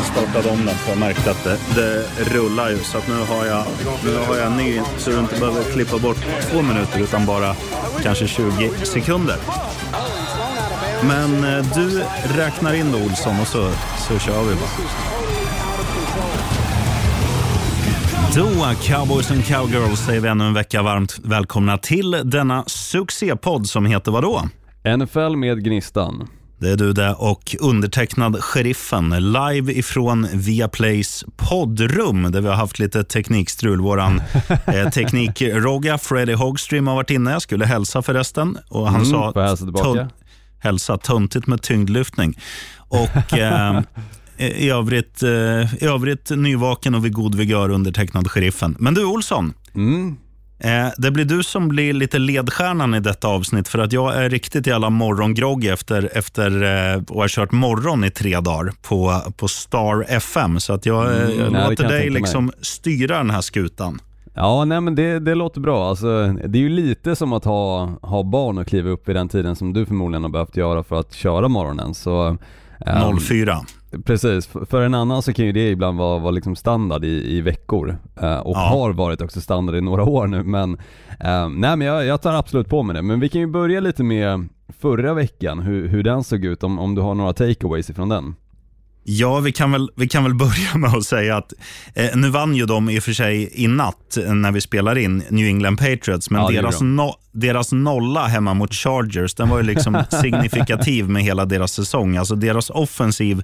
jag startade om den för jag märkte att det, det rullar ju. Så att nu har jag, nu har jag ny så du inte behöver klippa bort två minuter utan bara kanske 20 sekunder. Men eh, du räknar in då Olsson och så, så kör vi bara. Då, cowboys and cowgirls, säger vi ännu en vecka varmt välkomna till denna succépodd som heter vadå? NFL med Gnistan. Det är du det och undertecknad Sheriffen live ifrån Viaplays poddrum där vi har haft lite teknikstrul. Våran eh, teknikrogga Freddie Hogstream har varit inne. Jag skulle hälsa förresten och han Mm, sa hälsa? "Tön- hälsa, töntigt med tyngdlyftning. Och eh, i, övrigt, eh, i övrigt nyvaken och vid god vigör undertecknad Sheriffen. Men du Olsson, Mm. Eh, det blir du som blir lite ledstjärnan i detta avsnitt för att jag är riktigt jävla morgongroggy efter, efter eh, och har kört morgon i tre dagar på, på Star FM. Så att jag, eh, Mm, jag nej, låter jag dig mig. liksom styra den här skutan. Ja, nej men det, det låter bra. Alltså, det är ju lite som att ha, ha barn och kliva upp vid den tiden som du förmodligen har behövt göra för att köra morgonen. Så, ehm, 04. Precis, för en annan så kan ju det ibland vara, vara liksom standard i, i veckor eh, och Ja. har varit också standard i några år nu men eh, Nej men jag, jag tar absolut på mig det, men vi kan ju börja lite med förra veckan, hur, hur den såg ut, om, om du har några takeaways ifrån den? Ja, vi kan, väl, vi kan väl börja med att säga att eh, nu vann ju de i och för sig i natt eh, när vi spelar in New England Patriots, men Ja, deras, de. no, deras nolla hemma mot Chargers, den var ju liksom signifikativ med hela deras säsong. Alltså deras offensiv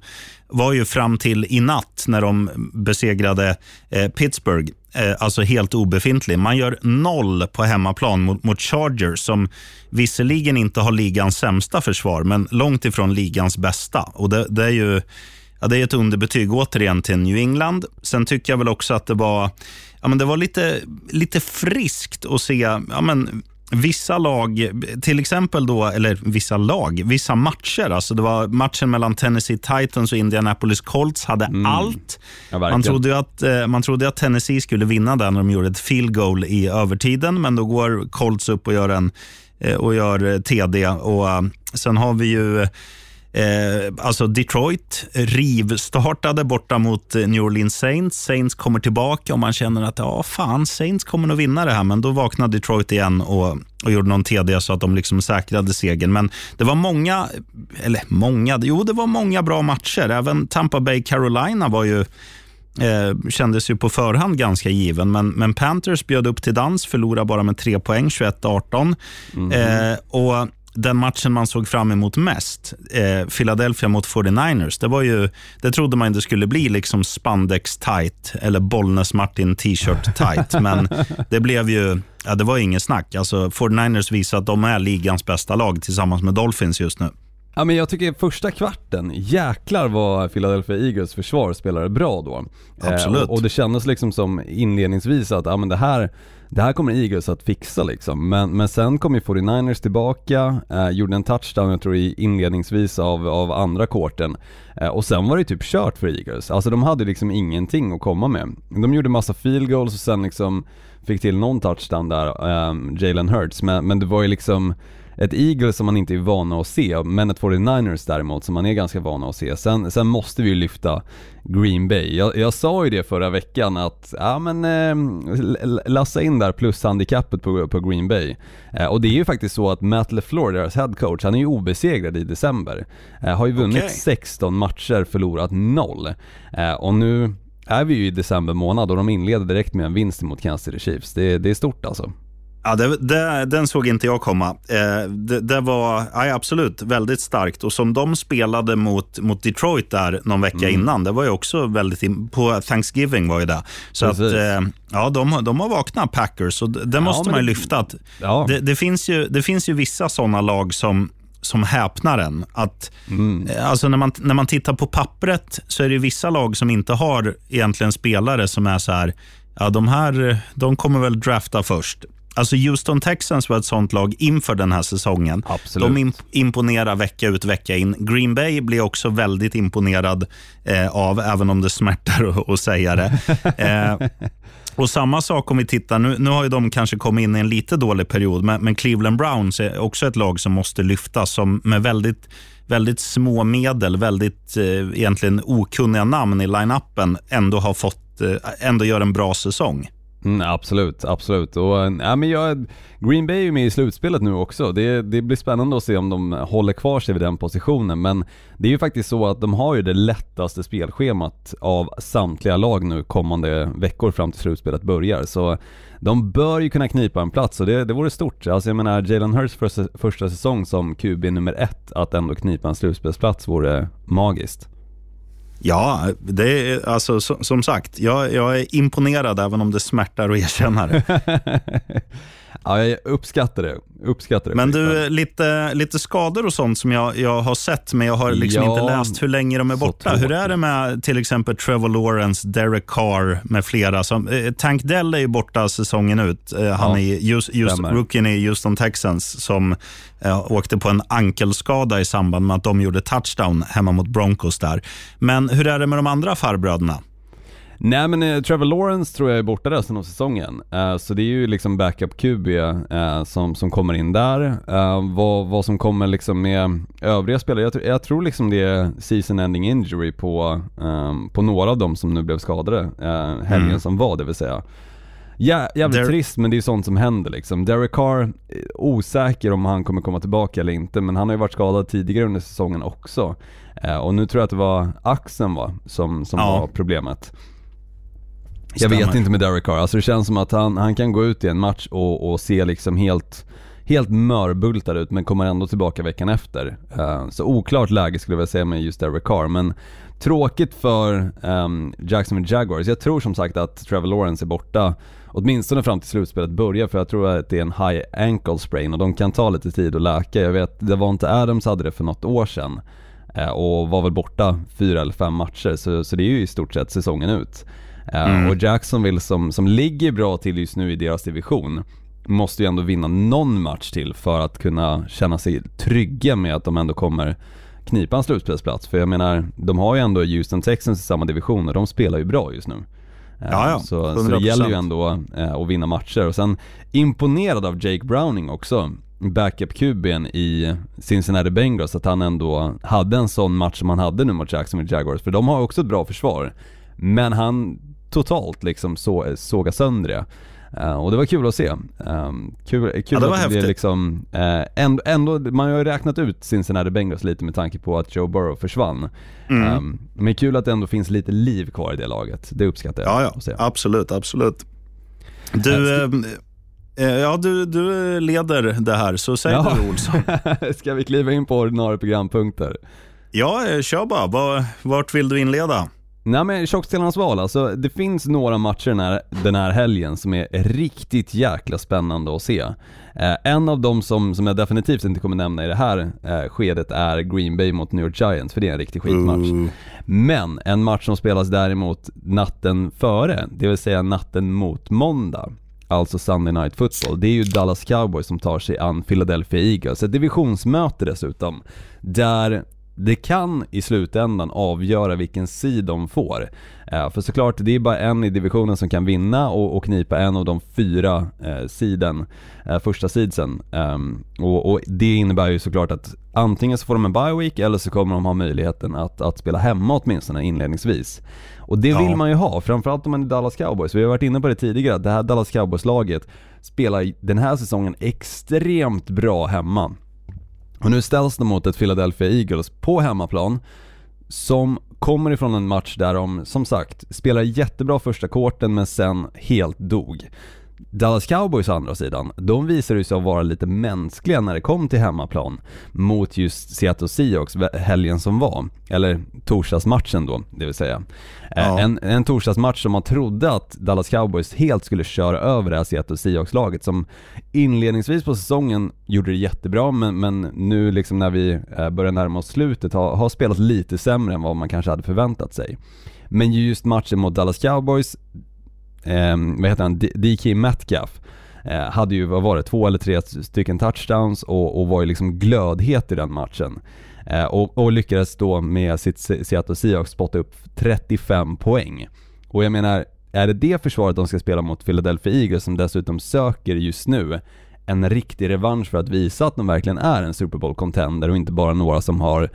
var ju fram till i natt när de besegrade eh, Pittsburgh, eh, alltså helt obefintlig. Man gör noll på hemmaplan mot, mot Chargers som visserligen inte har ligans sämsta försvar, men långt ifrån ligans bästa. Och det, det är ju Ja, det är ett underbetyg återigen till New England. Sen tycker jag väl också att det var, ja, men det var lite, lite friskt att se ja, men, vissa lag, till exempel då, eller vissa lag, vissa matcher. Alltså det var matchen mellan Tennessee Titans och Indianapolis Colts hade allt. Ja, Man trodde, att, eh, man trodde att Tennessee skulle vinna den när de gjorde ett field goal i övertiden, men då går Colts upp och gör, en, eh, och gör eh, TD. Och, sen har vi ju Eh, alltså Detroit rivstartade borta mot eh, New Orleans Saints. Saints kommer tillbaka och man känner att ja, fan, Saints kommer nog vinna det här. Men då vaknade Detroit igen och, och gjorde någon TD så att de liksom säkrade segern. Men det var många, eller många, jo det var många bra matcher. Även Tampa Bay Carolina var ju Eh, kändes ju på förhand ganska given, men, men Panthers bjöd upp till dans, förlorade bara med tre poäng, 21-18. Eh, och den matchen man såg fram emot mest, eh, Philadelphia mot 49ers, det, var ju, det trodde man inte skulle bli liksom spandex tight eller Bollnäs Martin t-shirt tight, men det blev ju Ja, det var ingen snack. Alltså, 49ers visar att de är ligans bästa lag tillsammans med Dolphins just nu. Ja men jag tycker första kvarten, jäklar vad Philadelphia Eagles försvar spelade bra då. Absolut. och, och det kändes liksom som inledningsvis att, ja men det här, det här kommer Eagles att fixa liksom. Men, men sen kom ju 49ers tillbaka, eh, gjorde en touchdown jag tror i inledningsvis av, av andra korten. Eh, och sen var det typ kört för Eagles. Alltså de hade liksom ingenting att komma med. De gjorde massa field goals och sen liksom fick till någon touchdown där, eh, Jalen Hurts. Men, men det var ju liksom ett Eagles som man inte är vana att se, men ett 49ers däremot som man är ganska vana att se. Sen, sen måste vi ju lyfta Green Bay. Jag, jag sa ju det förra veckan att, ja men eh, lassa in där plushandikappet på, på Green Bay. Eh, och det är ju faktiskt så att Matt LeFleur, deras headcoach, han är ju obesegrad i december. Eh, har ju vunnit Okej. 16 matcher, förlorat 0. Eh, och nu är vi ju i december månad och de inleder direkt med en vinst mot Kansas City Chiefs. Det, det är stort alltså. Ja, det, det, den såg inte jag komma. Eh, det, det var ja, absolut väldigt starkt. Och som de spelade mot, mot Detroit där någon vecka innan, det var ju också väldigt... På Thanksgiving var ju det. Så att, Precis. eh, ja, de, de har vaknat, Packers. Och det, måste men man ju lyfta. Att Ja. det, finns ju, det finns ju vissa sådana lag som som häpnar en. Att, eh, alltså när, man, när man tittar på pappret så är det vissa lag som inte har egentligen spelare som är så här, ja de här de kommer väl drafta först. Alltså Houston Texans var ett sånt lag inför den här säsongen. Absolut. De imp- imponerar vecka ut vecka in. Green Bay blir också väldigt imponerad eh, av, även om det smärtar att, säga det. Eh, och samma sak om vi tittar, nu, nu har de kanske kommit in i en lite dålig period, men, men Cleveland Browns är också ett lag som måste lyftas, som med väldigt väldigt små medel, väldigt eh, egentligen okunniga namn i line-upen ändå har fått, eh, ändå gör en bra säsong. Mm, absolut, absolut. Och, eh, ja, men jag, Green Bay är ju med i slutspelet nu också. Det, det blir spännande att se om de håller kvar sig vid den positionen. Men det är ju faktiskt så att de har ju det lättaste spelschemat av samtliga lag nu kommande veckor fram till slutspelet börjar. Så de bör ju kunna knipa en plats och det, det vore stort. Alltså jag menar, Jalen Hurts första, första säsong som QB nummer ett, att ändå knipa en slutspelsplats vore magiskt. Ja, det är, alltså, som sagt, jag, jag är imponerad även om det smärtar att erkänna det. Ja, jag uppskattar det. Uppskattar det men du, lite, lite skador och sånt som jag, jag har sett, men jag har liksom ja, inte läst hur länge de är borta. Hur är det med till exempel Trevor Lawrence, Derek Carr med flera? Som, eh, Tank Dell är ju borta säsongen ut. Eh, han ja, är just, just rookien i Houston Texans som eh, åkte på en ankelskada i samband med att de gjorde touchdown hemma mot Broncos där. Men hur är det med de andra farbröderna? Nej men eh, Trevor Lawrence tror jag är borta resten av säsongen. Eh, så det är ju liksom backup QB eh, som, som kommer in där. Vad, vad som kommer liksom med övriga spelare, jag, jag tror liksom det är season ending injury på, ehm, på några av dem som nu blev skadade helgen mm. som var det vill säga. Ja, jävligt Der trist men det är sånt som händer liksom. Derek Carr, osäker om han kommer komma tillbaka eller inte men han har ju varit skadad tidigare under säsongen också. Och nu tror jag att det var axeln va, som, som ja. var problemet. Jag vet inte med Derek Carr, alltså det känns som att han, han kan gå ut i en match och, och se liksom helt helt mörbultad ut men kommer ändå tillbaka veckan efter. Uh, så oklart läge skulle jag vilja säga med just Derek Carr men tråkigt för um, Jacksonville Jaguars. Jag tror som sagt att Trevor Lawrence är borta åtminstone fram till slutspelet börjar för jag tror att det är en high ankle sprain och de kan ta lite tid att läka. Jag vet, det var inte Adams hade det för något år sedan uh, och var väl borta fyra eller fem matcher så, så det är ju i stort sett säsongen ut. Eh, mm. Och Jacksonville som, som ligger bra till just nu i deras division måste ju ändå vinna någon match till för att kunna känna sig trygga med att de ändå kommer knipa en slutspelsplats. För jag menar, de har ju ändå Houston Texans i samma division och de spelar ju bra just nu. Eh, ja, ja. Så, så det gäller ju ändå eh, att vinna matcher. Och sen imponerad av Jake Browning också, backup-QB'n i Cincinnati Bengals, att han ändå hade en sån match som han hade nu mot Jacksonville Jaguars. För de har också ett bra försvar. Men han totalt liksom så, såga sönder det. Uh, och det var kul att se. Um, kul kul ja, det var att det liksom, uh, ändå, ändå, man har ju räknat ut Cincinnati Bengals lite med tanke på att Joe Burrow försvann. Mm. Um, men kul att det ändå finns lite liv kvar i det laget. Det uppskattar jag. Ja, ja. Absolut, absolut. Du, uh, Ja, du, du leder det här, så säg ja. du Olsson. Ska vi kliva in på ordinarie programpunkter? Ja, kör bara. Vart vill du inleda? Nej men tjockspelarnas val, alltså det finns några matcher den här, den här helgen som är riktigt jäkla spännande att se. Eh, en av dem som, som jag definitivt inte kommer nämna i det här eh, skedet är Green Bay mot New York Giants, för det är en riktig skitmatch. Mm. Men en match som spelas däremot natten före, det vill säga natten mot måndag, alltså Sunday Night Football, det är ju Dallas Cowboys som tar sig an Philadelphia Eagles. Ett divisionsmöte dessutom, där det kan i slutändan avgöra vilken sid de får. Eh, för såklart, det är bara en i divisionen som kan vinna och, och knipa en av de fyra eh, siden, eh, första seedsen. Um, och, och, det innebär ju såklart att antingen så får de en bye week eller så kommer de ha möjligheten att, att spela hemma åtminstone inledningsvis. Och det vill man ju ha, framförallt om man är Dallas Cowboys. Vi har varit inne på det tidigare, det här Dallas Cowboys-laget spelar den här säsongen extremt bra hemma. Och nu ställs de mot ett Philadelphia Eagles på hemmaplan som kommer ifrån en match där de, som sagt, spelar jättebra första korten men sen helt dog. Dallas Cowboys å andra sidan, de visade sig vara lite mänskliga när det kom till hemmaplan mot just Seattle Seahawks helgen som var, eller torsdagsmatchen då, det vill säga. Eh, ja. En, en torsdagsmatch som man trodde att Dallas Cowboys helt skulle köra över det här Seattle Seahawks-laget som inledningsvis på säsongen gjorde det jättebra men, men nu liksom när vi eh, börjar närma oss slutet har, har spelat lite sämre än vad man kanske hade förväntat sig. Men just matchen mot Dallas Cowboys, eh, vad heter han, DK Metcalf eh, hade ju, vad var det, två eller tre stycken touchdowns och, och var ju liksom glödhet i den matchen. Eh, och, och, lyckades då med sitt Seattle Seahawks spotta upp 35 poäng. Och jag menar, är det det försvaret de ska spela mot Philadelphia Eagles som dessutom söker just nu en riktig revansch för att visa att de verkligen är en Super Bowl-contender och inte bara några som har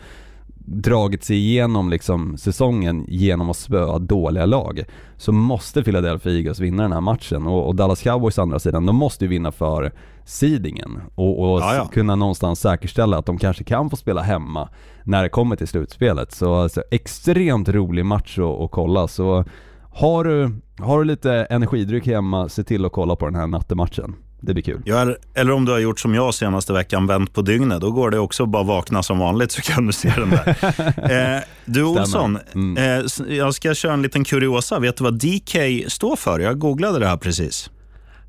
dragit sig igenom liksom säsongen genom att spöa dåliga lag så måste Philadelphia Eagles vinna den här matchen och, och Dallas Cowboys andra sidan, de måste ju vinna för seedingen och, och kunna någonstans säkerställa att de kanske kan få spela hemma när det kommer till slutspelet. Så alltså, extremt rolig match att, att kolla så har du, har du lite energidryck hemma, se till att kolla på den här nattematchen. Det blir kul. Ja, eller om du har gjort som jag senaste veckan, vänt på dygnet. Då går det också bara vakna som vanligt så kan du se den där. eh, du Olsson, mm. eh, jag ska köra en liten kuriosa. Vet du vad DK står för? Jag googlade det här precis.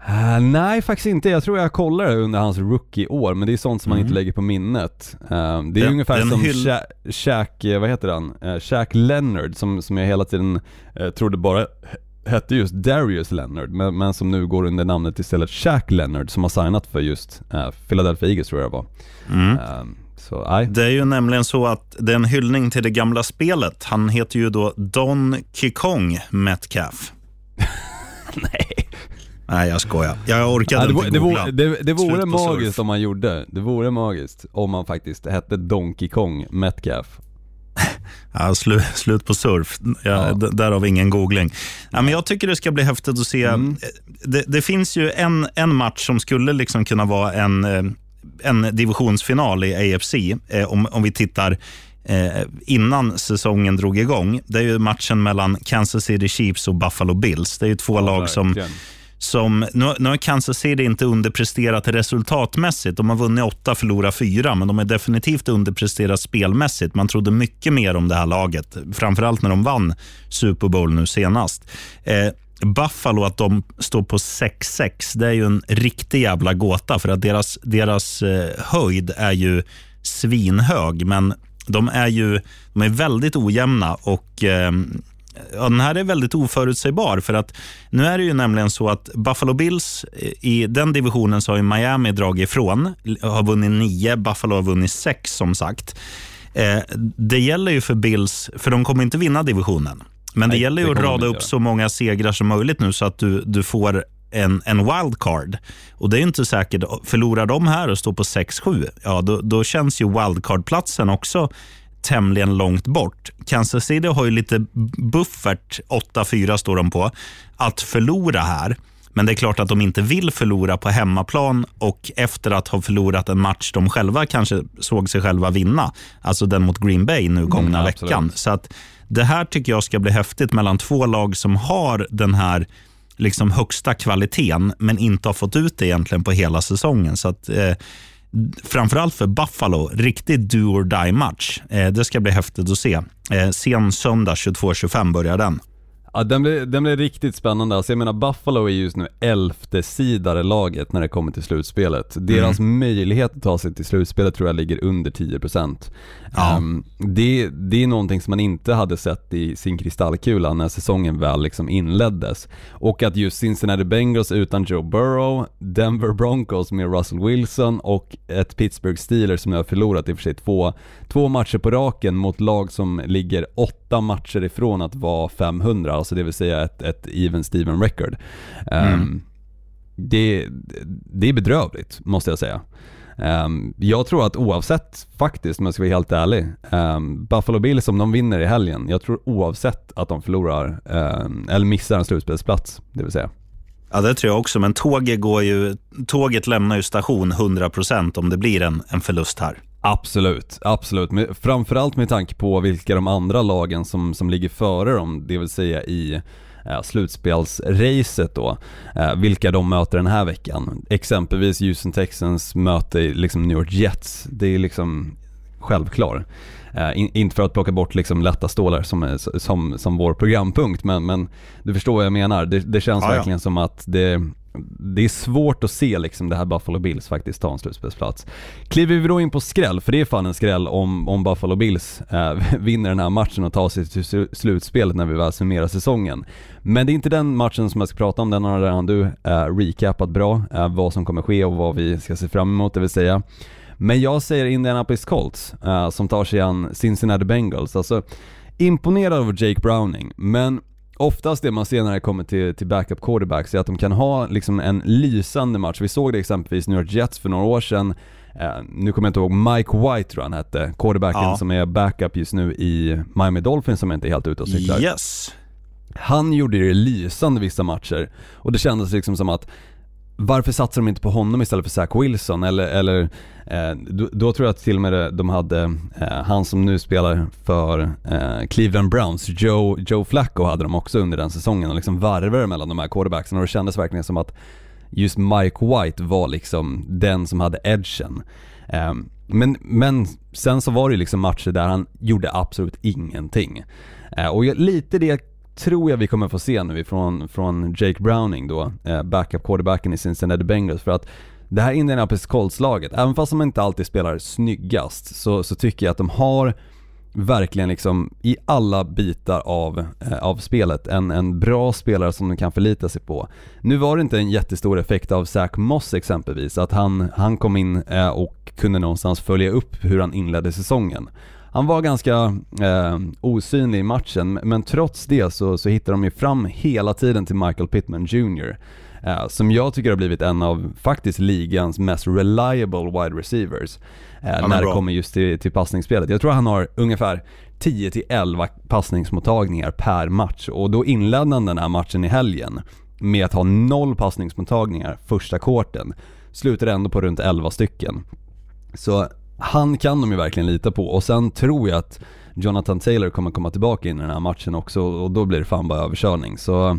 Uh, nej, faktiskt inte. Jag tror jag kollade under hans rookie-år, men det är sånt som man mm. inte lägger på minnet. Uh, det är den, ungefär den som hyll... Sha Shaq, eh, vad heter han? Uh, Shaq Leonard som, som jag hela tiden trodde bara hette just Darius Leonard, men, men, som nu går under namnet istället Shaq Leonard som har signat för just uh, Philadelphia Eagles tror jag det var. Mm. Uh, så, det är ju nämligen så att det är en hyllning till det gamla spelet. Han heter ju då Don Kikong Metcalf. Nej. Nej, jag skojar. Jag orkade ja, det, inte googla. Det, det, det vore magiskt surf. om man gjorde. Det vore magiskt om man faktiskt hette Donkey Kong Metcalf. Ja, slu, slut på surf. Ja, ja. Därav ingen googling. Ja, men jag tycker det ska bli häftigt att se. Mm. Det, det, finns ju en, en match som skulle liksom kunna vara en, eh, en divisionsfinal i AFC, eh, om, om vi tittar eh, innan säsongen drog igång. Det är ju matchen mellan Kansas City Chiefs och Buffalo Bills. Det är ju två ja, lag som verkligen som, nu, nu har Kansas City inte underpresterat resultatmässigt. De har vunnit åtta, förlorat fyra, men de har definitivt underpresterat spelmässigt. Man trodde mycket mer om det här laget, framförallt när de vann Super Bowl nu senast. Eh, Buffalo, att de står på 6-6, det är ju en riktig jävla gåta för att deras, deras eh, höjd är ju svinhög, men de är ju de är väldigt ojämna och eh, Ja, den här är väldigt oförutsägbar. För att nu är det ju nämligen så att Buffalo Bills, i den divisionen så har Miami dragit ifrån. Har vunnit nio, Buffalo har vunnit sex som sagt. Eh, det gäller ju för Bills, för de kommer inte vinna divisionen. Men Nej, det gäller ju att rada upp så många segrar som möjligt nu så att du, du får en, en wildcard. Och det är inte säkert. Förlorar de här och står på 6-7, ja då, då känns ju wildcard-platsen också tämligen långt bort. Kansas City har ju lite buffert, 8-4 står de på, att förlora här. Men det är klart att de inte vill förlora på hemmaplan och efter att ha förlorat en match de själva kanske såg sig själva vinna, alltså den mot Green Bay nu gångna mm, veckan. Så att det här tycker jag ska bli häftigt mellan två lag som har den här liksom högsta kvaliteten men inte har fått ut det egentligen på hela säsongen. Så att, eh, framförallt för Buffalo, riktigt do or die match. Eh, det ska bli häftigt att se. Eh, sen söndag 22.25 börjar den. Ja den blir, den blir riktigt spännande. Alltså jag menar Buffalo är just nu elfte sidare laget när det kommer till slutspelet. Deras mm. möjlighet att ta sig till slutspelet tror jag ligger under 10%. Ja. Um, det, det är någonting som man inte hade sett i sin kristallkula när säsongen väl liksom inleddes. Och att just Cincinnati Bengals utan Joe Burrow, Denver Broncos med Russell Wilson och ett Pittsburgh Steelers som har förlorat i och för sig två, två matcher på raken mot lag som ligger åtta matcher ifrån att vara 500, alltså det vill säga ett, ett even Steven record. Um, mm. det, det är bedrövligt, måste jag säga. Um, jag tror att oavsett, faktiskt om jag ska vara helt ärlig, um, Buffalo Bills om de vinner i helgen, jag tror oavsett att de förlorar, um, eller missar en slutspelsplats, det vill säga. Ja, det tror jag också, men tåget, går ju, tåget lämnar ju station 100% om det blir en, en förlust här. Absolut, absolut. Men framförallt med tanke på vilka de andra lagen som, som ligger före dem, det vill säga i eh, slutspelsracet då, eh, vilka de möter den här veckan. Exempelvis Houston Texans möter liksom New York Jets, det är liksom självklar. Uh, in, inte för att plocka bort liksom lätta stålar som, som, som vår programpunkt, men, men du förstår vad jag menar. Det, det känns ah, verkligen ja. som att det, det är svårt att se liksom det här Buffalo Bills faktiskt ta en slutspelsplats. Kliver vi då in på skräll, för det är fan en skräll om, om Buffalo Bills äh, vinner den här matchen och tar sig till slutspelet när vi väl summerar säsongen. Men det är inte den matchen som jag ska prata om, den har redan du äh, recapat bra, äh, vad som kommer ske och vad vi ska se fram emot, det vill säga. Men jag säger Indianapolis Colts, som tar sig an Cincinnati Bengals. Alltså, imponerad av Jake Browning, men oftast det man ser när det kommer till, till backup quarterbacks är att de kan ha liksom en lysande match. Vi såg det exempelvis New York Jets för några år sedan. Eh, nu kommer jag inte ihåg, Mike White tror han hette, quarterbacken ja. som är backup just nu i Miami Dolphins som inte är helt ute och cyklar. Yes. Han gjorde det lysande vissa matcher och det kändes liksom som att varför satsar de inte på honom istället för Zach Wilson? Eller, eller eh, då, då, tror jag att till och med de hade, eh, han som nu spelar för eh, Cleveland Browns, Joe, Joe Flacco hade de också under den säsongen och liksom varvade mellan de här quarterbacksen och det kändes verkligen som att just Mike White var liksom den som hade edgen. Eh, men, men sen så var det liksom matcher där han gjorde absolut ingenting. Eh, och lite det tror jag vi kommer få se nu från, från Jake Browning då, eh, backup quarterbacken i Cincinnati Bengals för att det här Indianapolis Colts-laget, även fast de inte alltid spelar snyggast, så, så tycker jag att de har verkligen liksom i alla bitar av, eh, av spelet en, en bra spelare som de kan förlita sig på. Nu var det inte en jättestor effekt av Zach Moss exempelvis, att han, han kom in eh, och kunde någonstans följa upp hur han inledde säsongen. Han var ganska eh, osynlig i matchen, men trots det så, så hittar de ju fram hela tiden till Michael Pittman Jr. Eh, som jag tycker har blivit en av, faktiskt, ligans mest reliable wide receivers. Eh, när det kommer just till, till passningsspelet. Jag tror han har ungefär 10-11 passningsmottagningar per match och då inledde han den här matchen i helgen med att ha noll passningsmottagningar första korten. Slutade ändå på runt 11 stycken. Så han kan de ju verkligen lita på och sen tror jag att Jonathan Taylor kommer komma tillbaka in i den här matchen också och då blir det fan bara överkörning. Så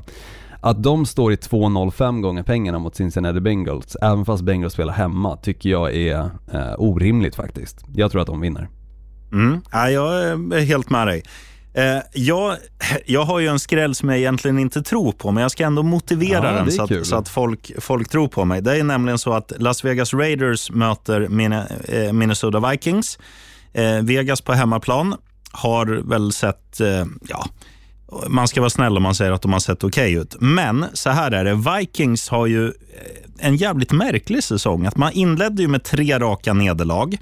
att de står i 2,05 gånger pengarna mot Cincinnati Bengals, även fast Bengals spelar hemma, tycker jag är eh, orimligt faktiskt. Jag tror att de vinner. Mm. Ja, jag är helt med dig. Eh, jag, jag har ju en skräll som jag egentligen inte tror på, men jag ska ändå motivera ja, den så att, så att, folk, folk tror på mig. Det är nämligen så att Las Vegas Raiders möter eh, Minnesota Vikings. Eh, Vegas på hemmaplan har väl sett, ja, man ska vara snäll om man säger att de har sett okej okay ut. Men så här är det, Vikings har ju en jävligt märklig säsong. Att man inledde ju med tre raka nederlag.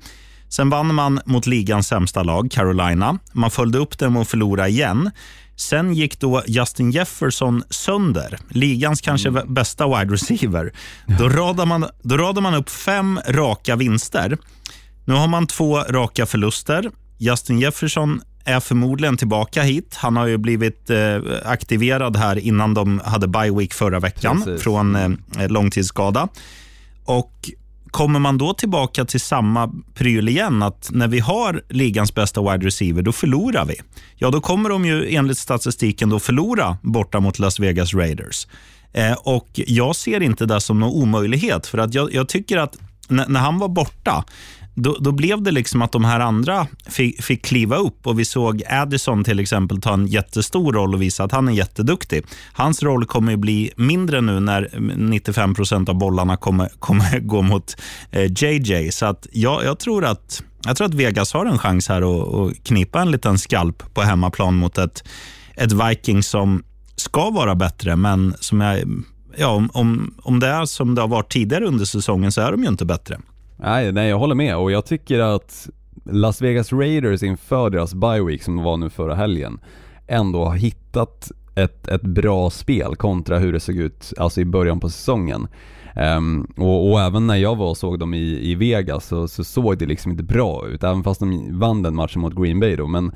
Sen vann man mot ligans sämsta lag, Carolina. Man följde upp det med att förlora igen. Sen gick då Justin Jefferson sönder, ligans kanske mm. bästa wide receiver. Då radar, man, då radar man upp fem raka vinster. Nu har man två raka förluster. Justin Jefferson är förmodligen tillbaka hit. Han har ju blivit eh, aktiverad här innan de hade bye week förra veckan Precis. från eh, långtidsskada. Och Kommer man då tillbaka till samma pryl igen, att när vi har ligans bästa wide receiver, då förlorar vi. Ja, då kommer de ju enligt statistiken då förlora borta mot Las Vegas Raiders. Eh, och Jag ser inte det som någon omöjlighet, för att jag, jag tycker att när han var borta, då, då, blev det liksom att de här andra fick, fick, kliva upp och vi såg Addison till exempel ta en jättestor roll och visa att han är jätteduktig. Hans roll kommer ju bli mindre nu när 95 procent av bollarna kommer, kommer gå mot eh, JJ. Så att jag, jag, tror att, jag tror att Vegas har en chans här att, att knipa en liten skalp på hemmaplan mot ett, ett Viking som ska vara bättre, men som jag, ja, om, om, om det är som det har varit tidigare under säsongen så är de ju inte bättre. Nej, nej jag håller med och jag tycker att Las Vegas Raiders inför deras bye week som var nu förra helgen ändå har hittat ett, ett bra spel kontra hur det såg ut alltså i början på säsongen. Um, och, och, även när jag var och såg dem i, i Vegas så, så, såg det liksom inte bra ut, även fast de vann den matchen mot Green Bay då. Men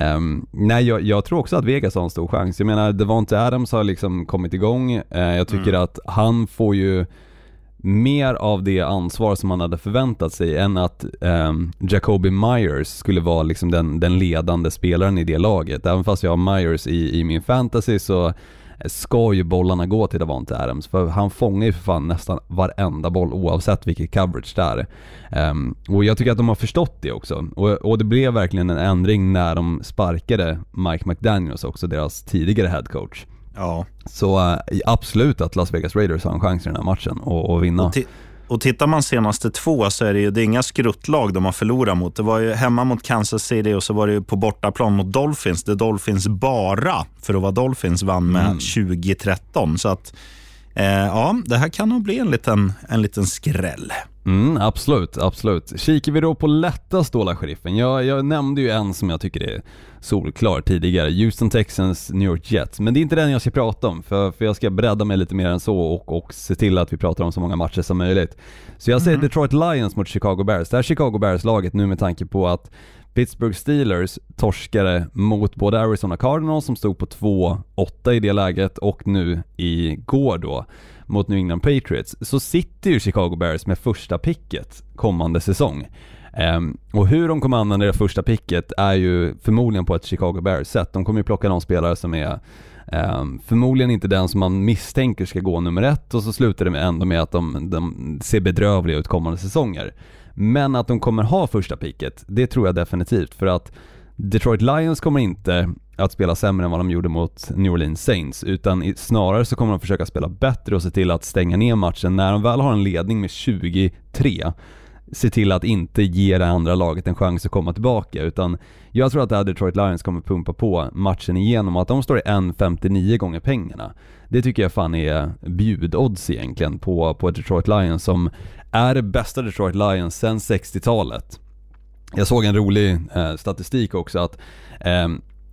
um, nej, jag, jag, tror också att Vegas har en stor chans. Jag menar, Devonte Adams har liksom kommit igång. Uh, jag tycker mm. att han får ju mer av det ansvar som man hade förväntat sig än att eh, Jacoby Myers skulle vara liksom den, den ledande spelaren i det laget. Även fast jag har Myers i, i min fantasy så ska ju bollarna gå till Davante Adams för han fångar ju för fan nästan varenda boll oavsett vilket coverage det är. Um, och jag tycker att de har förstått det också. Och, och, det blev verkligen en ändring när de sparkade Mike McDaniels också, deras tidigare headcoach. Ja. Så äh, absolut att Las Vegas Raiders har en chans i den här matchen och, vinna. Och, och tittar man senaste två så är det ju det är inga skruttlag de har förlorat mot. Det var ju hemma mot Kansas City och så var det ju på bortaplan mot Dolphins. Där Dolphins bara, för att vara Dolphins, vann med mm. 2013. Så att ja, det här kan nog bli en liten, en liten skräll. Mm, absolut, absolut. Kikar vi då på lätta stålar sheriffen. Jag, jag nämnde ju en som jag tycker är solklar tidigare, Houston Texans, New York Jets. Men det är inte den jag ska prata om, för, för jag ska bredda mig lite mer än så och, och se till att vi pratar om så många matcher som möjligt. Så jag säger mm. Detroit Lions mot Chicago Bears. Det här Chicago Bears-laget nu med tanke på att Pittsburgh Steelers torskade mot både Arizona Cardinals som stod på 2-8 i det läget och nu igår då mot New England Patriots så sitter ju Chicago Bears med första picket kommande säsong. Um, och hur de kommer använda det första picket är ju förmodligen på ett Chicago Bears-sätt. De kommer ju plocka någon spelare som är um, förmodligen inte den som man misstänker ska gå nummer ett och så slutar det med ändå med att de, de ser bedrövliga ut kommande säsonger. Men att de kommer ha första picket, det tror jag definitivt för att Detroit Lions kommer inte att spela sämre än vad de gjorde mot New Orleans Saints, utan snarare så kommer de försöka spela bättre och se till att stänga ner matchen när de väl har en ledning med 23 se till att inte ge det andra laget en chans att komma tillbaka utan jag tror att det här Detroit Lions kommer pumpa på matchen igenom och att de står i 1,59 gånger pengarna. Det tycker jag fan är bjudodds egentligen på, på Detroit Lions som är det bästa Detroit Lions sedan 60-talet. Jag såg en rolig eh, statistik också att eh,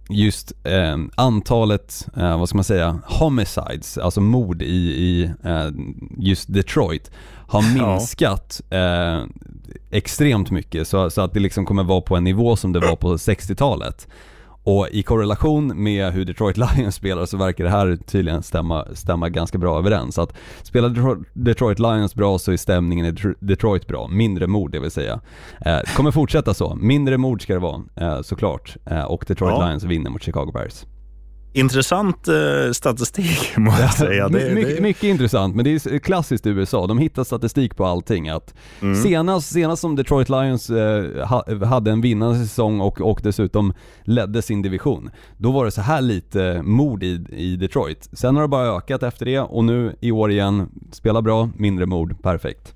just eh, antalet, eh, vad ska man säga, homicides, alltså mord i, i eh, just Detroit har minskat eh, extremt mycket så, så, att det liksom kommer vara på en nivå som det var på 60-talet. Och i korrelation med hur Detroit Lions spelar så verkar det här tydligen stämma, stämma ganska bra överens. Att spelar Detroit Lions bra så är stämningen i Detroit bra, mindre mord det vill säga. Eh, kommer fortsätta så, mindre mord ska det vara eh, såklart. Eh, och Detroit ja. Lions vinner mot Chicago Bears. Intressant eh, statistik må jag säga. Det, My, det... Mycket intressant, men det är klassiskt i USA. De hittar statistik på allting. Att mm. senast, senast som Detroit Lions eh, ha, hade en vinnande säsong och, och dessutom ledde sin division, då var det så här lite mord i, i Detroit. Sen har det bara ökat efter det och nu i år igen, spela bra, mindre mord, perfekt.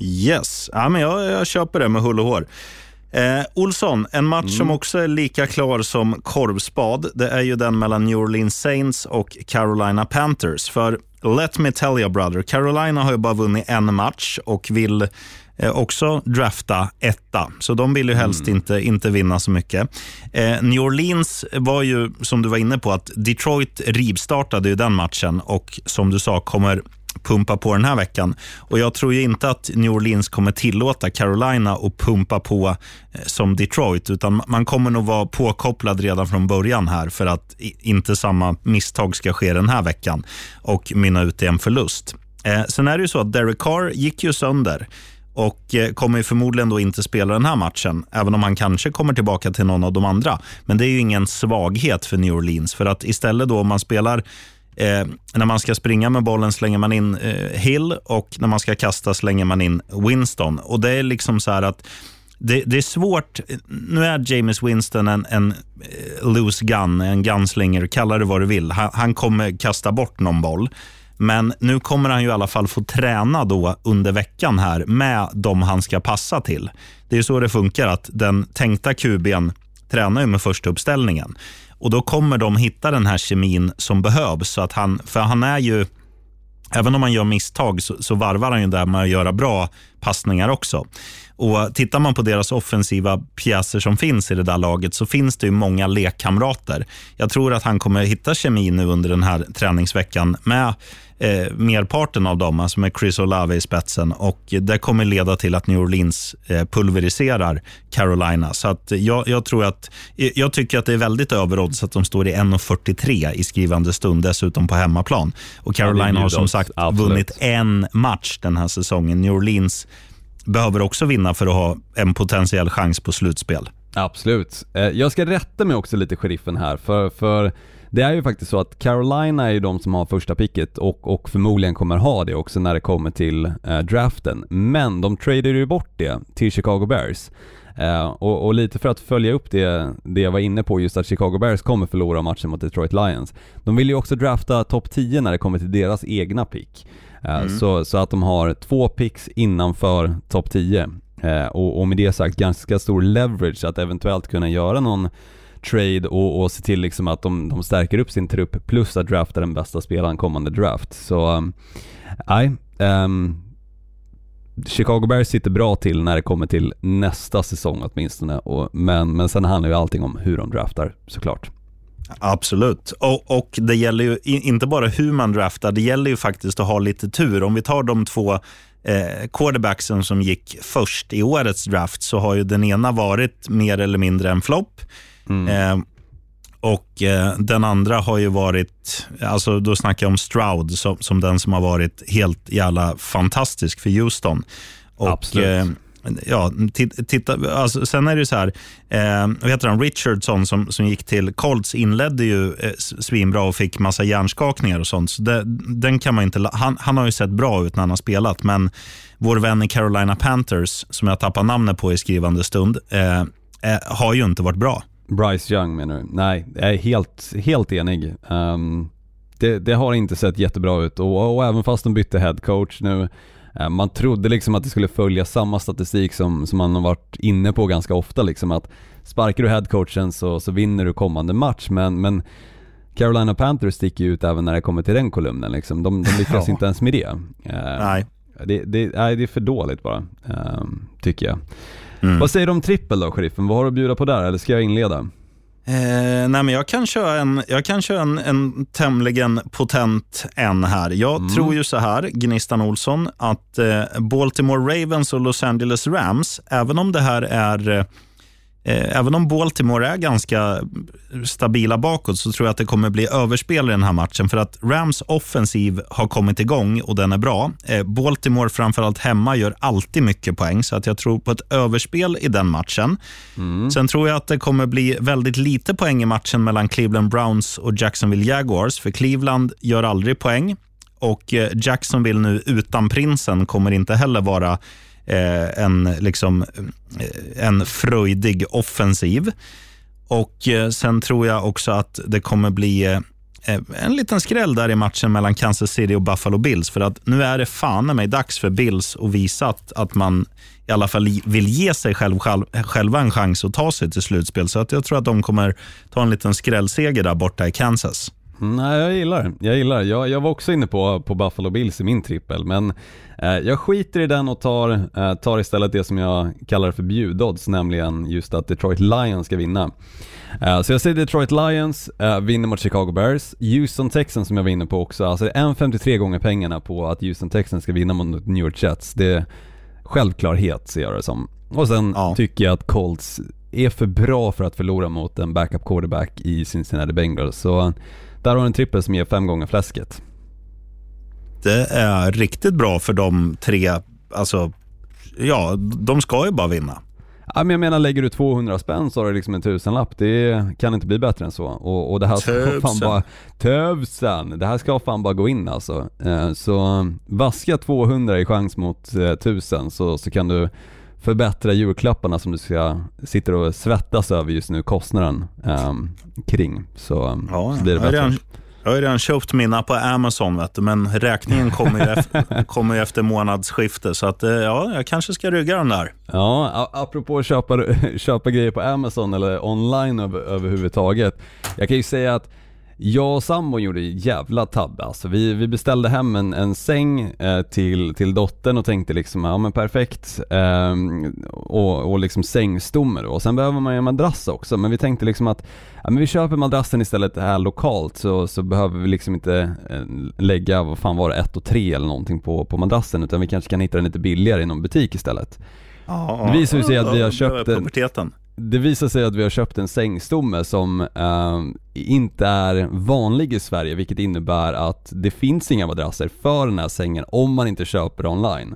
Yes, ja, men jag, jag köper det med hull och hår. Eh, Olsson, en match mm. som också är lika klar som korvspad, det är ju den mellan New Orleans Saints och Carolina Panthers. För let me tell you brother, Carolina har ju bara vunnit en match och vill eh, också drafta etta. Så de vill ju helst mm. inte, inte vinna så mycket. Eh, New Orleans var ju, som du var inne på, att Detroit rivstartade ju den matchen och som du sa kommer pumpa på den här veckan. Och Jag tror ju inte att New Orleans kommer tillåta Carolina att pumpa på eh, som Detroit, utan man kommer nog vara påkopplad redan från början här för att inte samma misstag ska ske den här veckan och mynna ut i en förlust. Eh, sen är det ju så att Derek Carr gick ju sönder och eh, kommer förmodligen då inte spela den här matchen, även om han kanske kommer tillbaka till någon av de andra. Men det är ju ingen svaghet för New Orleans, för att istället då om man spelar Eh, när man ska springa med bollen slänger man in eh, Hill och när man ska kasta slänger man in Winston. Och Det är liksom så att det, det, är svårt. Nu är James Winston en, en eh, loose gun, en gunslinger, kalla det vad du vill. Han, han, kommer kasta bort någon boll. Men nu kommer han ju i alla fall få träna då under veckan här med de han ska passa till. Det är så det funkar, att den tänkta QBn tränar ju med första uppställningen. Och Då kommer de hitta den här kemin som behövs. Så att han, för han är ju, även om han gör misstag så, så varvar han ju där med att göra bra passningar också. Och Tittar man på deras offensiva pjäser som finns i det där laget så finns det ju många lekkamrater. Jag tror att han kommer hitta kemi nu under den här träningsveckan med eh, merparten av dem, alltså med Chris Olave i spetsen. Och Det kommer leda till att New Orleans eh, pulveriserar Carolina. Så att jag, jag, tror att, jag tycker att det är väldigt överodds att de står i 1,43 i skrivande stund, dessutom på hemmaplan. Och Carolina ja, har som sagt Absolut. vunnit en match den här säsongen. New Orleans behöver också vinna för att ha en potentiell chans på slutspel. Absolut. Eh, jag ska rätta mig också lite, sheriffen här, för, för det är ju faktiskt så att Carolina är ju de som har första picket och, och förmodligen kommer ha det också när det kommer till eh, draften. Men de tradar ju bort det till Chicago Bears. Eh, och, och, lite för att följa upp det, det jag var inne på, just att Chicago Bears kommer förlora matchen mot Detroit Lions. De vill ju också drafta topp 10 när det kommer till deras egna pick. Eh, mm. så, så att de har två picks innanför topp 10. Eh, och, och med det sagt ganska stor leverage att eventuellt kunna göra någon trade och, och se till liksom att de, de stärker upp sin trupp plus att drafta den bästa spelaren kommande draft. Så, um, nej. Um, Chicago Bears sitter bra till när det kommer till nästa säsong åtminstone, och, men, men sen handlar ju allting om hur de draftar såklart. Absolut. Och, och, det gäller ju inte bara hur man draftar, det gäller ju faktiskt att ha lite tur. Om vi tar de två eh, quarterbacksen som gick först i årets draft, så har ju den ena varit mer eller mindre en flopp. Mm. Eh, och eh, den andra har ju varit, alltså då snackar jag om Stroud som, som den som har varit helt jävla fantastisk för Houston. Och, Absolut. Eh, ja, titta, alltså, sen är det så här, eh, vad heter han, Richardson som, som gick till Colts inledde ju eh, svinbra och fick massa hjärnskakningar och sånt. Så det, den kan man inte, han, han har ju sett bra ut när han har spelat, men vår vän i Carolina Panthers, som jag tappar namnet på i skrivande stund, eh, eh, har ju inte varit bra. Bryce Young menar du? Nej, jag är helt, helt enig. Um, det, det, har inte sett jättebra ut och, och även fast de bytte head coach nu Eh, man trodde liksom att det skulle följa samma statistik som, som man har varit inne på ganska ofta liksom att sparkar du headcoachen så, så vinner du kommande match men, men Carolina Panthers sticker ju ut även när det kommer till den kolumnen liksom. De, de lyckas ja. inte ens med det. Uh, nej. Det, det, nej, det är för dåligt bara, uh, tycker jag. Mm. Vad säger du om trippel då, sheriffen? Vad har du att bjuda på där, eller ska jag inleda? Eh, nej men jag kan köra, en, jag kan köra en, en tämligen potent en här. Jag mm. tror ju så här, Gnistan Olsson, att eh, Baltimore Ravens och Los Angeles Rams, även om det här är eh, även om Baltimore är ganska stabila bakåt så tror jag att det kommer bli överspel i den här matchen. För att Rams offensiv har kommit igång och den är bra. Eh, Baltimore, framförallt hemma, gör alltid mycket poäng. Så att jag tror på ett överspel i den matchen. Mm. Sen tror jag att det kommer bli väldigt lite poäng i matchen mellan Cleveland Browns och Jacksonville Jaguars. För Cleveland gör aldrig poäng. Och eh, Jacksonville nu utan prinsen kommer inte heller vara eh, en, liksom, eh, en fröjdig offensiv. Och eh, Sen tror jag också att det kommer bli eh, eh, en liten skräll där i matchen mellan Kansas City och Buffalo Bills. För att nu är det fan mig dags för Bills att visa att, att man i alla fall vill ge sig själv, själv, själva en chans att ta sig till slutspel. Så att jag tror att de kommer ta en liten skrällseger där borta i Kansas. Nej, jag gillar Jag gillar jag, jag var också inne på, på Buffalo Bills i min trippel, men eh, jag skiter i den och tar, eh, tar istället det som jag kallar för bjudodds, nämligen just att Detroit Lions ska vinna. Eh, så jag säger Detroit Lions eh, vinner mot Chicago Bears. Houston Texans som jag var inne på också, alltså 1,53 gånger pengarna på att Houston Texans ska vinna mot New York Jets. Det är självklarhet ser jag det som. Och sen ja. tycker jag att Colts är för bra för att förlora mot en backup quarterback i Cincinnati Bengals. Så där har du en trippel som ger fem gånger fläsket. Det är riktigt bra för de tre. Alltså, ja, de ska ju bara vinna. Ja, men jag menar, lägger du 200 spänn så har du liksom en tusenlapp. Det kan inte bli bättre än så. Och, och det här ska fan bara... Tusen! Det här ska fan bara gå in alltså. Eh, så vaska 200 i chans mot 1000 eh, så, så kan du förbättra julklapparna som du ska, sitter och svettas över just nu, kostnaden um, kring. Så, ja, så blir det bättre. Jag har, redan, köpt mina på Amazon, vet du, men räkningen kommer ju, efter, kommer ju efter månadsskifte. Så att, eh, ja, jag kanske ska rygga den där. Ja, apropå att köpa, köpa grejer på Amazon eller online över, överhuvudtaget. Jag kan ju säga att jag och sambon gjorde jävla tabbe alltså. Vi, vi beställde hem en, en säng eh, till, till dottern och tänkte liksom, ja men perfekt. Eh, och, och liksom sängstomme då. Och sen behöver man ju en madrass också. Men vi tänkte liksom att, ja men vi köper madrassen istället här lokalt så, så behöver vi liksom inte eh, lägga, vad fan var det, ett och tre eller någonting på, på madrassen. Utan vi kanske kan hitta den lite billigare i någon butik istället. Ja, det visar sig att vi har köpt en, det visar sig att vi har köpt en sängstomme som eh, inte är vanlig i Sverige vilket innebär att det finns inga madrasser för den här sängen om man inte köper online.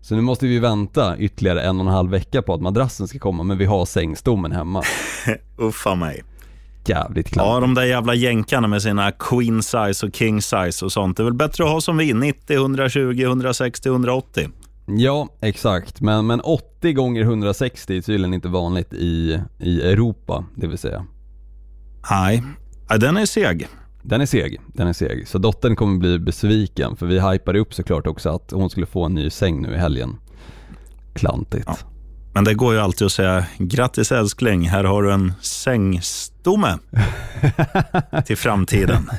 Så nu måste vi vänta ytterligare en och en halv vecka på att madrassen ska komma men vi har sängstommen hemma. Uffa mig. Jävligt klart. Ja, de där jävla jänkarna med sina queen size och king size och sånt. Det är väl bättre att ha som vi, 90, 120, 160, 180. Ja, exakt. Men, men 80 gånger 160 är tydligen inte vanligt i, i Europa, det vill säga. Nej, den är seg. Den är seg, den är seg. Så dottern kommer bli besviken för vi hypade upp såklart också att hon skulle få en ny säng nu i helgen. Klantigt. Ja. Men det går ju alltid att säga grattis älskling, här har du en sängstomme till framtiden.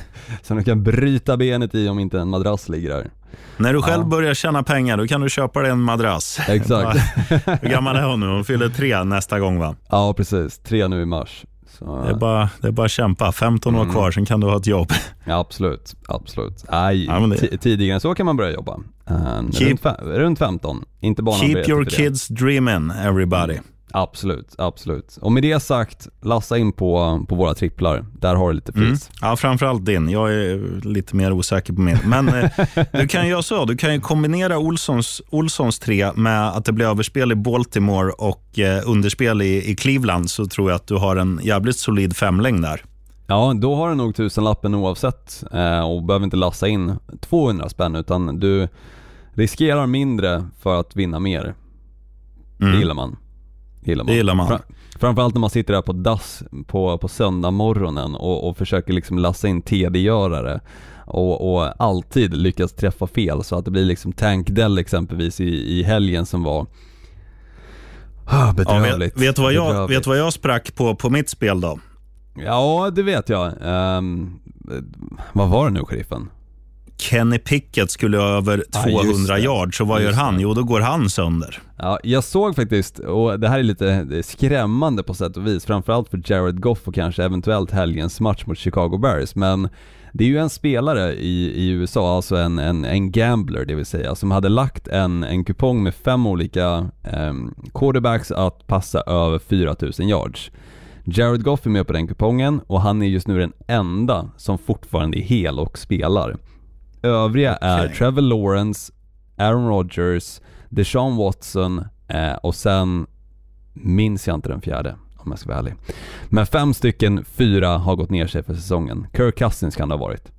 Som du kan bryta benet i om inte en madrass ligger där. När du själv Ja. börjar tjäna pengar, då kan du köpa dig en madrass. Exakt. Hur gammal är hon nu? Hon fyller tre nästa gång va? Ja, precis. Tre nu i mars. Så, Det är bara, det är bara att kämpa. 15 Mm. år kvar, sen kan du ha ett jobb. ja, absolut, absolut. Nej, Ja, det- ti- tidigare så kan man börja jobba. Uh, Keep- runt, runt 15, inte barnarbete Keep your kids dreaming, everybody. Absolut, absolut. Och med det sagt, lassa in på, på våra tripplar. Där har du lite Mm. pris. Ja, framförallt din. Jag är lite mer osäker på min. Men eh, du kan ju göra så. Du kan ju kombinera Olssons, Olssons tre med att det blir överspel i Baltimore och eh, underspel i, i Cleveland, så tror jag att du har en jävligt solid femlängd där. Ja, då har du nog tusenlappen oavsett eh, och behöver inte lassa in 200 spänn utan du riskerar mindre för att vinna mer. Det Mm. gillar man. Gillar man. Det gillar man. Fra- Framförallt när man sitter där på dass på, på söndag morgonen och, och försöker liksom lassa in TD-görare och, och alltid lyckas träffa fel så att det blir liksom Tank Dell exempelvis i, i helgen som var ah, Ja, bedrövligt. vet, vet, du vad jag, Bedrövligt. vet vad jag sprack på på mitt spel då? Ja, det vet jag. Ehm, vad var det nu, sheriffen? Kenny Pickett skulle över Ja, just 200 det. yards, så vad Just gör han? det. Jo, då går han sönder. Ja, jag såg faktiskt, och det här är lite skrämmande på sätt och vis, framförallt för Jared Goff och kanske eventuellt helgens match mot Chicago Bears, men det är ju en spelare i, i USA, alltså en, en, en gambler det vill säga, som hade lagt en, en kupong med fem olika um, quarterbacks att passa över 4000 yards. Jared Goff är med på den kupongen och han är just nu den enda som fortfarande är hel och spelar. Övriga är. Trevor Lawrence, Aaron Rodgers, Deshaun Watson eh, och sen minns jag inte den fjärde om jag ska vara ärlig. Men fem stycken, fyra har gått ner sig för säsongen. Kirk Cousins kan det ha varit.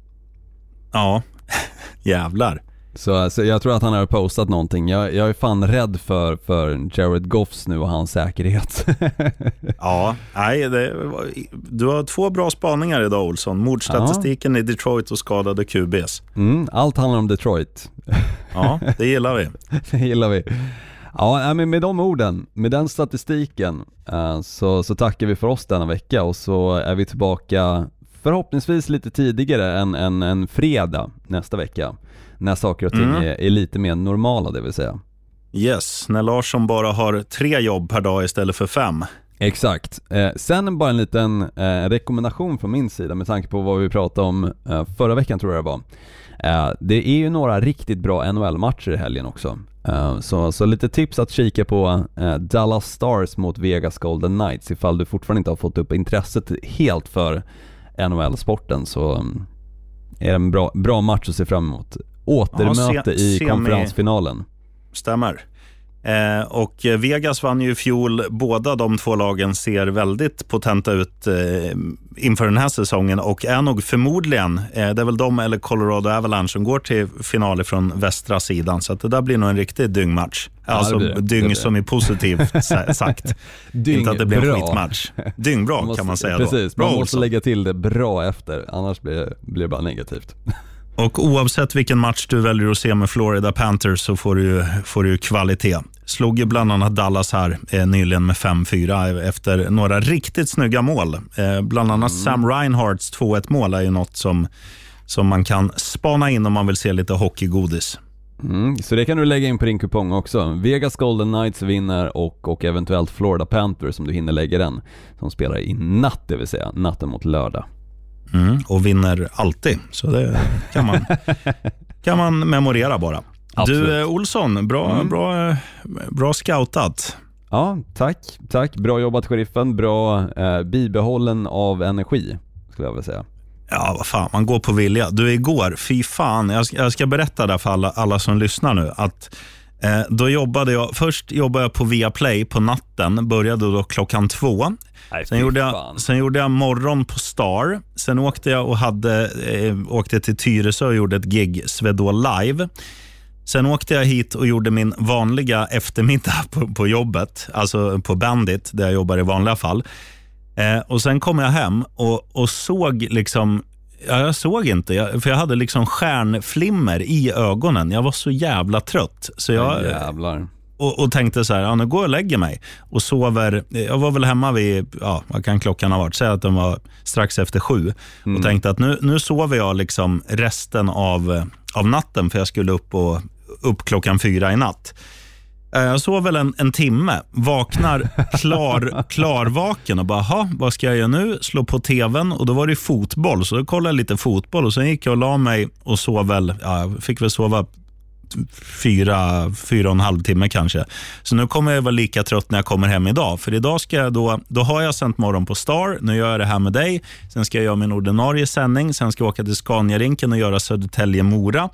Ja, jävlar. Så, så jag tror att han har postat någonting. Jag, jag är fan rädd för, för Jared Goffs nu och hans säkerhet. Ja, nej, det, du har två bra spaningar idag Olsson. Mordstatistiken i Detroit och skadade QBs. mm, allt handlar om Detroit. Ja, det gillar vi. Det gillar vi. Ja, men med de orden, med den statistiken, eh, så, så tackar vi för oss denna vecka och så är vi tillbaka förhoppningsvis lite tidigare än, än fredag nästa vecka. När saker och ting Mm. är, är lite mer normala det vill säga. Yes, när Larsson bara har tre jobb per dag istället för fem. Exakt. Eh, sen bara en liten eh, rekommendation från min sida med tanke på vad vi pratade om eh, förra veckan tror jag det var. Eh, det är ju några riktigt bra NHL-matcher i helgen också. Eh, så, så lite tips att kika på eh, Dallas Stars mot Vegas Golden Knights ifall du fortfarande inte har fått upp intresset helt för NHL-sporten så mm, är det en bra, bra match att se fram emot. Återmöte se- i konferensfinalen. Stämmer. Eh, och Vegas vann ju i fjol. Båda de två lagen ser väldigt potenta ut eh, inför den här säsongen och är nog förmodligen, eh, det är väl de eller Colorado Avalanche som går till final från västra sidan. Så att det där blir nog en riktig dyngmatch. Ja, alltså det dyng det. som är positivt sa- sagt. Inte att det blir en skitmatch. Dyngbra måste, kan man säga Precis, då. Bra man måste lägga till det bra efter, annars blir blir det bara negativt. Och oavsett vilken match du väljer att se med Florida Panthers så får du, får du kvalitet. Slog ju bland annat Dallas här eh, nyligen med 5-4 efter några riktigt snygga mål. Eh, bland annat Sam Reinhardts 2-1 mål är ju något som, som man kan spana in om man vill se lite hockeygodis. Mm, så det kan du lägga in på din kupong också. Vegas Golden Knights vinner och, och eventuellt Florida Panthers om du hinner lägga den. Som spelar i natt, det vill säga natten mot lördag. Mm, och vinner alltid, så det kan man, kan man memorera bara. Absolut. Du eh, Olsson, bra, Mm. bra, eh, bra scoutat. Ja, tack, tack. Bra jobbat sheriffen. Bra eh, bibehållen av energi, skulle jag vilja säga. Ja, vad fan, man går på vilja. Du, igår, fy fan, jag ska, jag ska berätta där för alla, alla som lyssnar nu. att då jobbade jag, Först jobbade jag på Viaplay på natten, började då klockan två. Nej, Sen gjorde, jag, sen gjorde jag morgon på Star. Sen åkte jag och hade, eh, åkte till Tyresö och gjorde ett gig, Swedol Live. Sen åkte jag hit och gjorde min vanliga eftermiddag på, på jobbet, alltså på Bandit, där jag jobbar i vanliga fall. Eh, och Sen kom jag hem och, och såg liksom Ja, jag såg inte, jag, för jag hade liksom stjärnflimmer i ögonen. Jag var så jävla trött. Så jag, Jävlar. och, och, tänkte så här, ja, nu går jag och lägger mig och sover. Jag var väl hemma vid, ja, vad kan klockan ha varit? Säg att den var strax efter sju mm. och tänkte att nu, nu sover jag liksom resten av, av natten för jag skulle upp, och, upp klockan fyra i natt. Eh, jag sov väl en, en timme, vaknar klar, klarvaken och bara, vad ska jag göra nu? Slå på tvn och då var det fotboll, så då kollade jag lite fotboll och sen gick jag och la mig och sov väl, ja, fick väl sova fyra, fyra och en halv timme kanske. Så nu kommer jag vara lika trött när jag kommer hem idag. För idag ska jag då, då har jag sänt morgon på Star, nu gör jag det här med dig. Sen ska jag göra min ordinarie sändning, sen ska jag åka till Scania-rinken och göra Södertälje-Mora.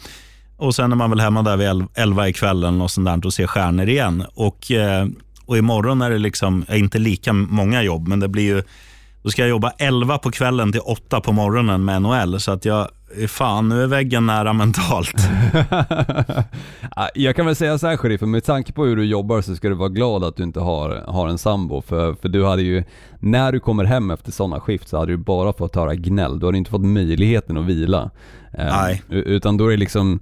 Och Sen är man väl hemma där vid elva ikväll och, sånt där och ser stjärnor igen. Och, eh, och imorgon är det liksom, inte lika många jobb, men det blir ju då ska jag jobba 11 på kvällen till 8 på morgonen med NHL. Så att jag, fan, nu är väggen nära mentalt. jag kan väl säga så här sheriffen, med tanke på hur du jobbar så ska du vara glad att du inte har, har en sambo. För, för du hade ju, när du kommer hem efter sådana skift så hade du bara fått höra gnäll. Du hade inte fått möjligheten att vila. Nej. Utan då är det liksom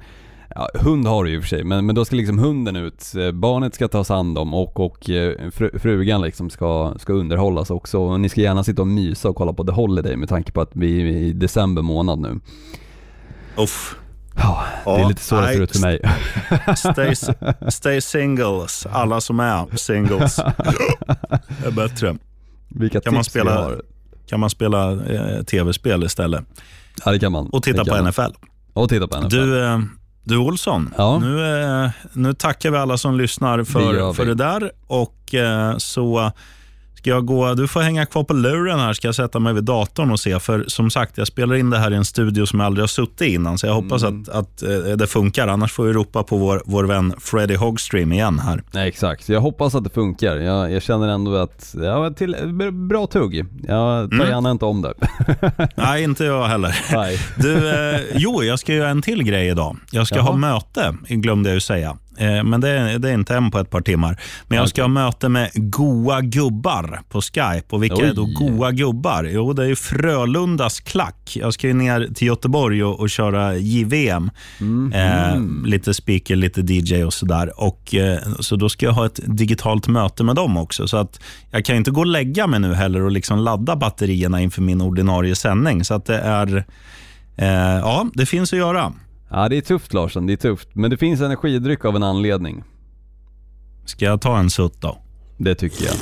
Ja, hund har du ju för sig, men, men då ska liksom hunden ut, eh, barnet ska tas hand om och, och eh, fru, frugan liksom ska, ska underhållas också. Och ni ska gärna sitta och mysa och kolla på The Holiday med tanke på att vi är i december månad nu. Uff. Ja, det är lite så det ser ut för mig. Stay, stay singles, alla som är singles. Det är bättre. Vilka kan man spela, har. Kan man spela eh, tv-spel istället? Ja, det kan man. Och titta på NFL. Och titta på NFL. Du, eh, du Olsson, ja. nu, eh, nu tackar vi alla som lyssnar för det, för det där. Och eh, så Ska jag gå, du får hänga kvar på luren här, ska jag sätta mig vid datorn och se. För som sagt, jag spelar in det här i en studio som jag aldrig har suttit i innan, så jag hoppas mm. att, att eh, det funkar. Annars får vi ropa på vår, vår vän Freddie Hogstream igen här. Nej, exakt, jag hoppas att det funkar. Jag, jag känner ändå att, ja, till, bra tugg. Jag tar mm. gärna inte om det. Nej, inte jag heller. Nej. Du, eh, jo, jag ska göra en till grej idag. Jag ska Jaha. ha möte, glömde jag ju säga. Eh, men det, det, är inte än på ett par timmar. Men jag ska ha möte med goa gubbar på Skype. Och vilka Oj. är då goa gubbar? Jo, det är Frölundas klack. Jag ska ner till Göteborg och, och köra JVM. Mm. Eh, lite speaker, lite DJ och sådär. Och, eh, så då ska jag ha ett digitalt möte med dem också. Så att jag kan inte gå och lägga mig nu heller och liksom ladda batterierna inför min ordinarie sändning. Så att det är... Eh, ja, det finns att göra. Ja det är tufft Larsson, det är tufft. Men det finns energidryck av en anledning. Ska jag ta en sutt då? Det tycker jag.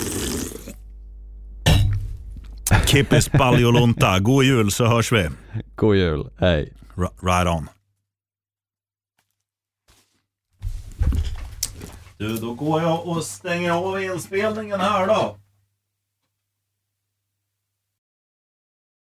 Kippis Paljolunta. God jul så hörs vi. God jul. Hej. R right on. Du, då går jag och stänger av inspelningen här då.